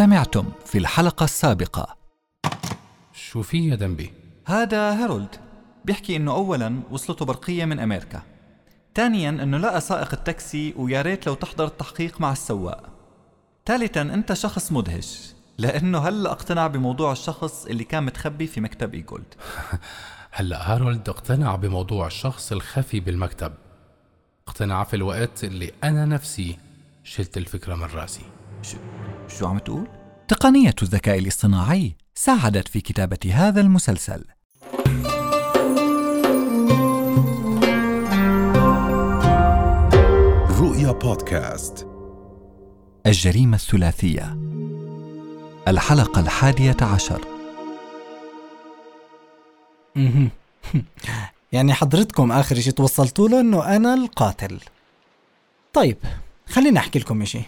سمعتم في الحلقة السابقة. شو في يا ديمبي؟ هذا هارولد بيحكي إنه اولا وصلته برقية من أمريكا. ثانيا إنه لقى سائق التاكسي ويا ريت لو تحضر التحقيق مع السواق. ثالثا أنت شخص مدهش لأنه هلا اقتنع بموضوع الشخص اللي كان متخبي في مكتب إيجولد. هلا هارولد اقتنع بموضوع الشخص الخفي بالمكتب. اقتنع في الوقت اللي أنا نفسي شلت الفكرة من رأسي. شو, عم تقول؟ تقنية الذكاء الاصطناعي ساعدت في كتابة هذا المسلسل. رؤيا بودكاست. الجريمة الثلاثية. الحلقة الحادية عشر. يعني حضرتكم آخر شي توصلتوا له إنه أنا القاتل. طيب خليني أحكي لكم إشي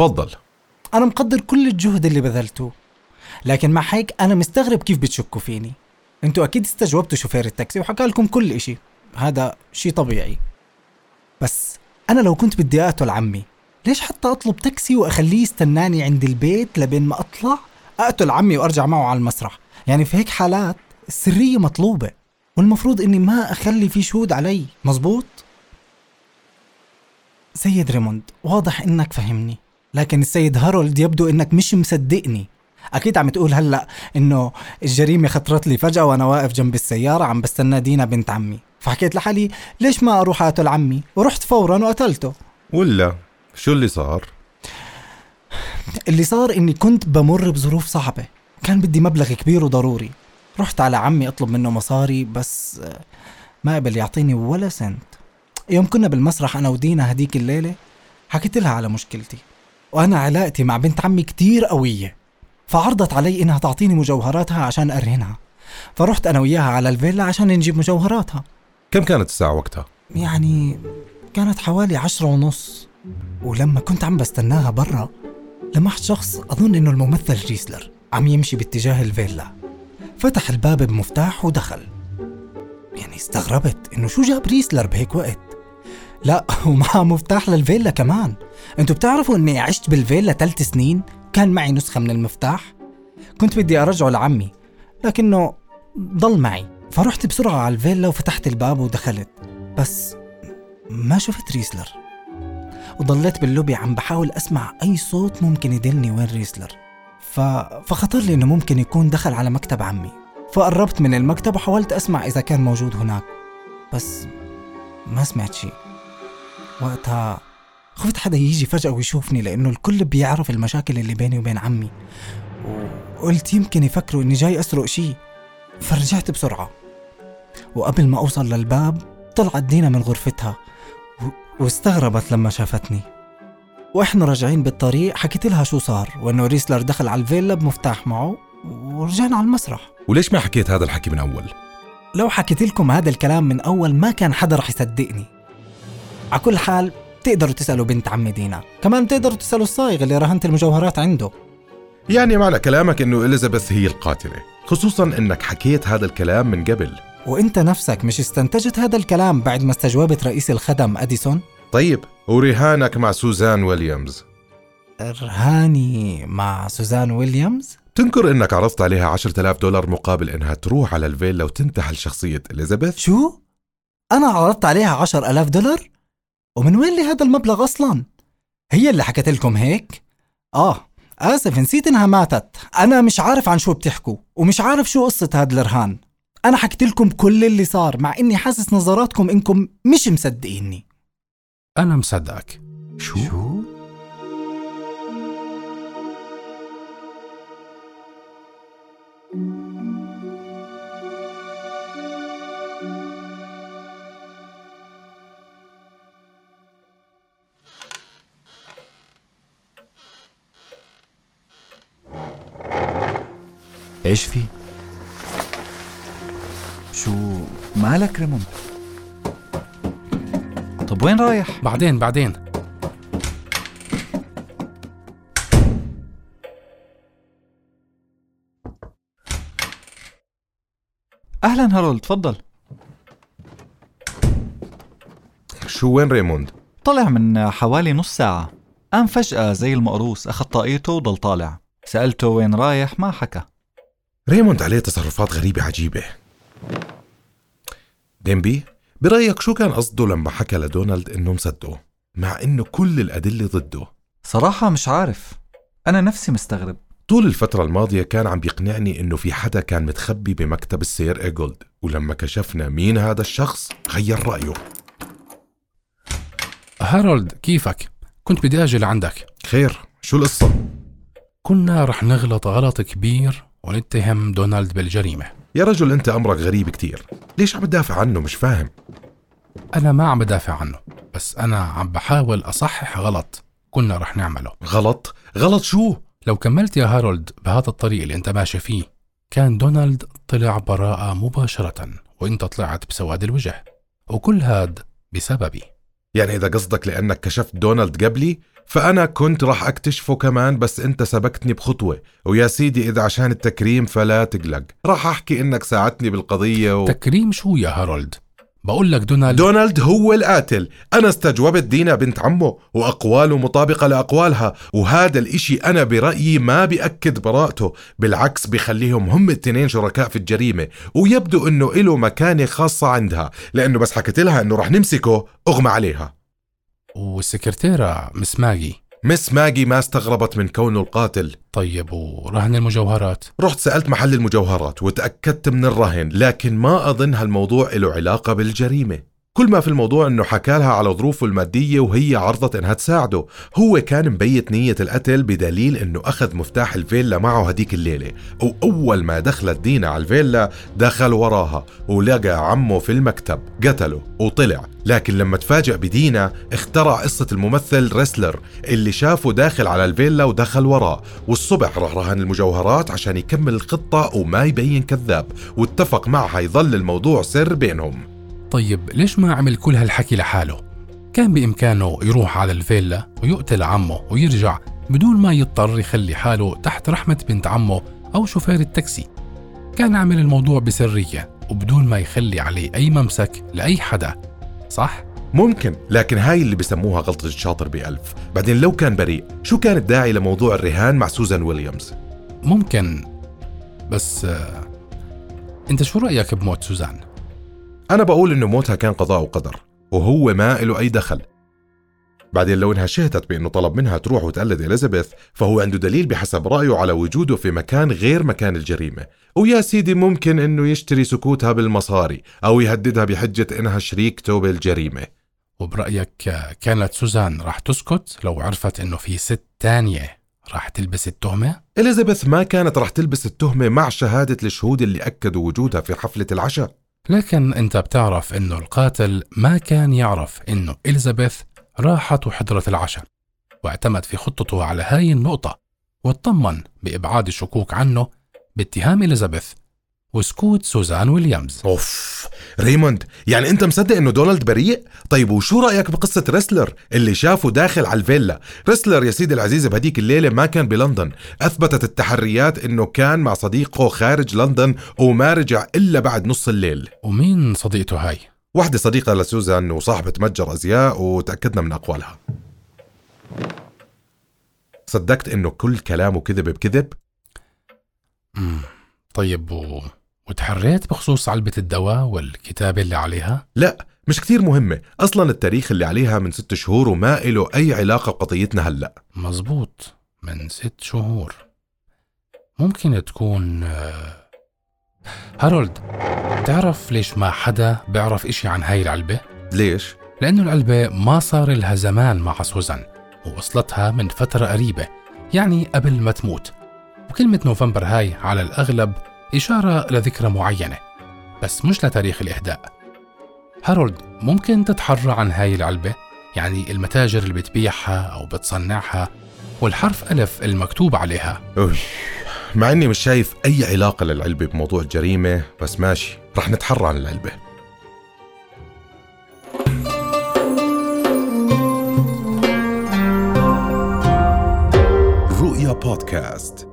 تفضل. أنا مقدر كل الجهد اللي بذلتوه لكن مع هيك أنا مستغرب كيف بتشكوا فيني. أنتوا أكيد استجوبتوا شوفير التاكسي وحكى لكم كل إشي. هذا شي طبيعي. بس أنا لو كنت بدي أقتل عمي ليش حتى أطلب تاكسي وأخليه يستناني عند البيت لبين ما أطلع؟ أقتل عمي وأرجع معه على المسرح. يعني في هيك حالات السرية مطلوبة والمفروض إني ما أخلي في شهود علي. مزبوط؟ سيد ريموند واضح إنك فهمني. لكن السيد هارولد يبدو إنك مش مصدقني. أكيد عم تقول هلأ إنه الجريمة خطرت لي فجأة وأنا واقف جنب السيارة عم بستنى دينا بنت عمي. فحكيت لحالي ليش ما أروح أقتل عمي؟ ورحت فورا وقتلته. ولا شو اللي صار؟ اللي صار إني كنت بمر بظروف صعبة. كان بدي مبلغ كبير وضروري. رحت على عمي أطلب منه مصاري بس ما قبل يعطيني ولا سنت. يوم كنا بالمسرح أنا ودينا هديك الليلة حكيت لها على مشكلتي. وأنا علاقتي مع بنت عمي كتير قوية فعرضت علي إنها تعطيني مجوهراتها عشان أرهنها. فرحت أنا وياها على الفيلا عشان نجيب مجوهراتها. كم كانت الساعة وقتها؟ يعني كانت حوالي عشرة ونص. ولما كنت عم بستناها برا لمحت شخص أظن إنه الممثل ريسلر عم يمشي باتجاه الفيلا. فتح الباب بمفتاح ودخل. يعني استغربت إنه شو جاب ريسلر بهيك وقت؟ لا ومعه مفتاح للفيلا كمان. أنتوا بتعرفوا اني عشت بالفيلا ثلاث سنين؟ كان معي نسخة من المفتاح. كنت بدي أرجعه لعمي لكنه ضل معي. فرحت بسرعة على الفيلا وفتحت الباب ودخلت. بس ما شفت ريسلر. وضليت باللوبي عم بحاول أسمع أي صوت ممكن يدلني وين ريسلر. ف... فخطر لي إنه ممكن يكون دخل على مكتب عمي. فقربت من المكتب وحاولت أسمع إذا كان موجود هناك. بس ما سمعت شيء وقتها خفت حدا يجي فجأة ويشوفني لأنه الكل بيعرف المشاكل اللي بيني وبين عمي. وقلت يمكن يفكروا إني جاي أسرق شيء. فرجعت بسرعة. وقبل ما أوصل للباب طلعت دينا من غرفتها واستغربت لما شافتني. وإحنا راجعين بالطريق حكيت لها شو صار وإنه ريسلر دخل على الفيلا بمفتاح معه ورجعنا على المسرح. وليش ما حكيت هذا الحكي من أول؟ لو حكيت لكم هذا الكلام من أول ما كان حدا رح يصدقني. على كل حال تقدروا تسألوا بنت عمي دينا. كمان تقدروا تسألوا الصايغ اللي رهنت المجوهرات عنده. يعني معنى كلامك إنه إليزابيث هي القاتلة خصوصا إنك حكيت هذا الكلام من قبل. وإنت نفسك مش استنتجت هذا الكلام بعد ما استجوبت رئيس الخدم أديسون؟ طيب ورهانك مع سوزان ويليامز؟ رهاني مع سوزان ويليامز؟ تنكر إنك عرضت عليها 10000 دولار مقابل إنها تروح على الفيلا وتنتحل شخصية إليزابيث؟ شو؟ أنا عرضت عليها عشر ألاف دولار؟ ومن وين لي هذا المبلغ أصلا؟ هي اللي حكت لكم هيك؟ آه آسف نسيت إنها ماتت أنا مش عارف عن شو بتحكوا ومش عارف شو قصة هذا الرهان أنا حكيت لكم كل اللي صار مع إني حاسس نظراتكم إنكم مش مصدقيني أنا مصدقك شو؟ شو؟ إيش في؟ شو مالك ريموند؟ طب وين رايح؟ بعدين بعدين أهلا هارولد تفضل شو وين ريموند؟ طلع من حوالي نص ساعة قام فجأة زي المقروص أخذ طاقيته وضل طالع سألته وين رايح ما حكى ريموند عليه تصرفات غريبة عجيبة. ديمبي برأيك شو كان قصده لما حكى لدونالد إنه مصدقه؟ مع إنه كل الأدلة ضده. صراحة مش عارف. أنا نفسي مستغرب. طول الفترة الماضية كان عم بيقنعني إنه في حدا كان متخبي بمكتب السير إيجولد ولما كشفنا مين هذا الشخص غير رأيه. هارولد كيفك؟ كنت بدي أجي لعندك. خير شو القصة؟ كنا رح نغلط غلط كبير ونتهم دونالد بالجريمة. يا رجل أنت أمرك غريب كتير. ليش عم تدافع عنه؟ مش فاهم. أنا ما عم بدافع عنه بس أنا عم بحاول أصحح غلط كنا رح نعمله. غلط؟ غلط شو؟ لو كملت يا هارولد بهذا الطريق اللي أنت ماشي فيه كان دونالد طلع براءة مباشرة وأنت طلعت بسواد الوجه وكل هاد بسببي. يعني إذا قصدك لأنك كشفت دونالد قبلي فأنا كنت راح أكتشفه كمان بس أنت سبقتني بخطوة. ويا سيدي إذا عشان التكريم فلا تقلق. راح أحكي إنك ساعدتني بالقضية و... تكريم شو يا هارولد؟ بقول لك دونالد دونالد هو القاتل. أنا استجوبت دينا بنت عمه وأقواله مطابقة لأقوالها. وهذا الإشي أنا برأيي ما بيأكد براءته. بالعكس بيخليهم هم التنين شركاء في الجريمة. ويبدو أنه إله مكانة خاصة عندها. لأنه بس حكيت لها أنه رح نمسكه أغمى عليها. والسكرتيرة مس ماجي. مس ماجي ما استغربت من كونه القاتل. طيب ورهن المجوهرات؟ رحت سألت محل المجوهرات وتأكدت من الرهن لكن ما أظن هالموضوع له علاقة بالجريمة. كل ما في الموضوع إنه حكى لها على ظروفه المادية وهي عرضت إنها تساعده هو كان مبيت نية القتل بدليل إنه أخذ مفتاح الفيلا معه هديك الليلة وأول ما دخلت دينا على الفيلا دخل وراها ولقى عمه في المكتب قتله وطلع لكن لما تفاجأ بدينا اخترع قصة الممثل ريسلر اللي شافه داخل على الفيلا ودخل وراه والصبح راح رهن المجوهرات عشان يكمل الخطة وما يبين كذاب واتفق معها يظل الموضوع سر بينهم. طيب ليش ما عمل كل هالحكي لحاله؟ كان بإمكانه يروح على الفيلا ويقتل عمه ويرجع بدون ما يضطر يخلي حاله تحت رحمة بنت عمه أو شوفير التاكسي كان عمل الموضوع بسرية وبدون ما يخلي عليه أي ممسك لأي حدا صح؟ ممكن لكن هاي اللي بسموها غلطة الشاطر بألف بعدين لو كان بريء شو كان الداعي لموضوع الرهان مع سوزان ويليامز ممكن بس آه، أنت شو رأيك بموت سوزان؟ أنا بقول إنه موتها كان قضاء وقدر وهو ما له أي دخل. بعدين لو إنها شهدت بإنه طلب منها تروح وتقلد إليزابيث فهو عنده دليل بحسب رأيه على وجوده في مكان غير مكان الجريمة. ويا سيدي ممكن إنه يشتري سكوتها بالمصاري أو يهددها بحجة إنها شريكته بالجريمة. وبرأيك كانت سوزان راح تسكت؟ لو عرفت إنه في ست تانية راح تلبس التهمة؟ إليزابيث ما كانت رح تلبس التهمة مع شهادة الشهود اللي أكدوا وجودها في حفلة العشاء. لكن انت بتعرف انه القاتل ما كان يعرف انه إليزابيث راحت وحضرت العشاء واعتمد في خطته على هاي النقطة واطمن بإبعاد الشكوك عنه باتهام إليزابيث وسكوت سوزان ويليامز أوف ريموند يعني أنت مصدق إنه دونالد بريء طيب وشو رأيك بقصة ريسلر اللي شافه داخل على الفيلا ريسلر يا سيدي العزيز بهديك الليلة ما كان بلندن أثبتت التحريات إنه كان مع صديقه خارج لندن وما رجع إلا بعد نص الليل ومين صديقته هاي؟ واحدة صديقة لسوزان وصاحبة متجر أزياء وتأكدنا من أقوالها صدقت إنه كل كلامه كذب بكذب؟ مم. طيب و... وتحريت بخصوص علبة الدواء والكتابة اللي عليها؟ لا مش كتير مهمة أصلا التاريخ اللي عليها من ست شهور وما له أي علاقة بقضيتنا هلأ مزبوط من ست شهور ممكن تكون آه، هارولد تعرف ليش ما حدا بيعرف إشي عن هاي العلبة؟ ليش؟ لأنه العلبة ما صار لها زمان مع سوزان ووصلتها من فترة قريبة يعني قبل ما تموت وكلمة نوفمبر هاي على الأغلب إشارة لذكرى معينة بس مش لتاريخ الإهداء. هارولد ممكن تتحرى عن هاي العلبة؟ يعني المتاجر اللي بتبيعها أو بتصنعها والحرف ألف المكتوب عليها. أوي. مع إني مش شايف أي علاقة للعلبة بموضوع الجريمة بس ماشي رح نتحرى عن العلبة. رؤيا بودكاست.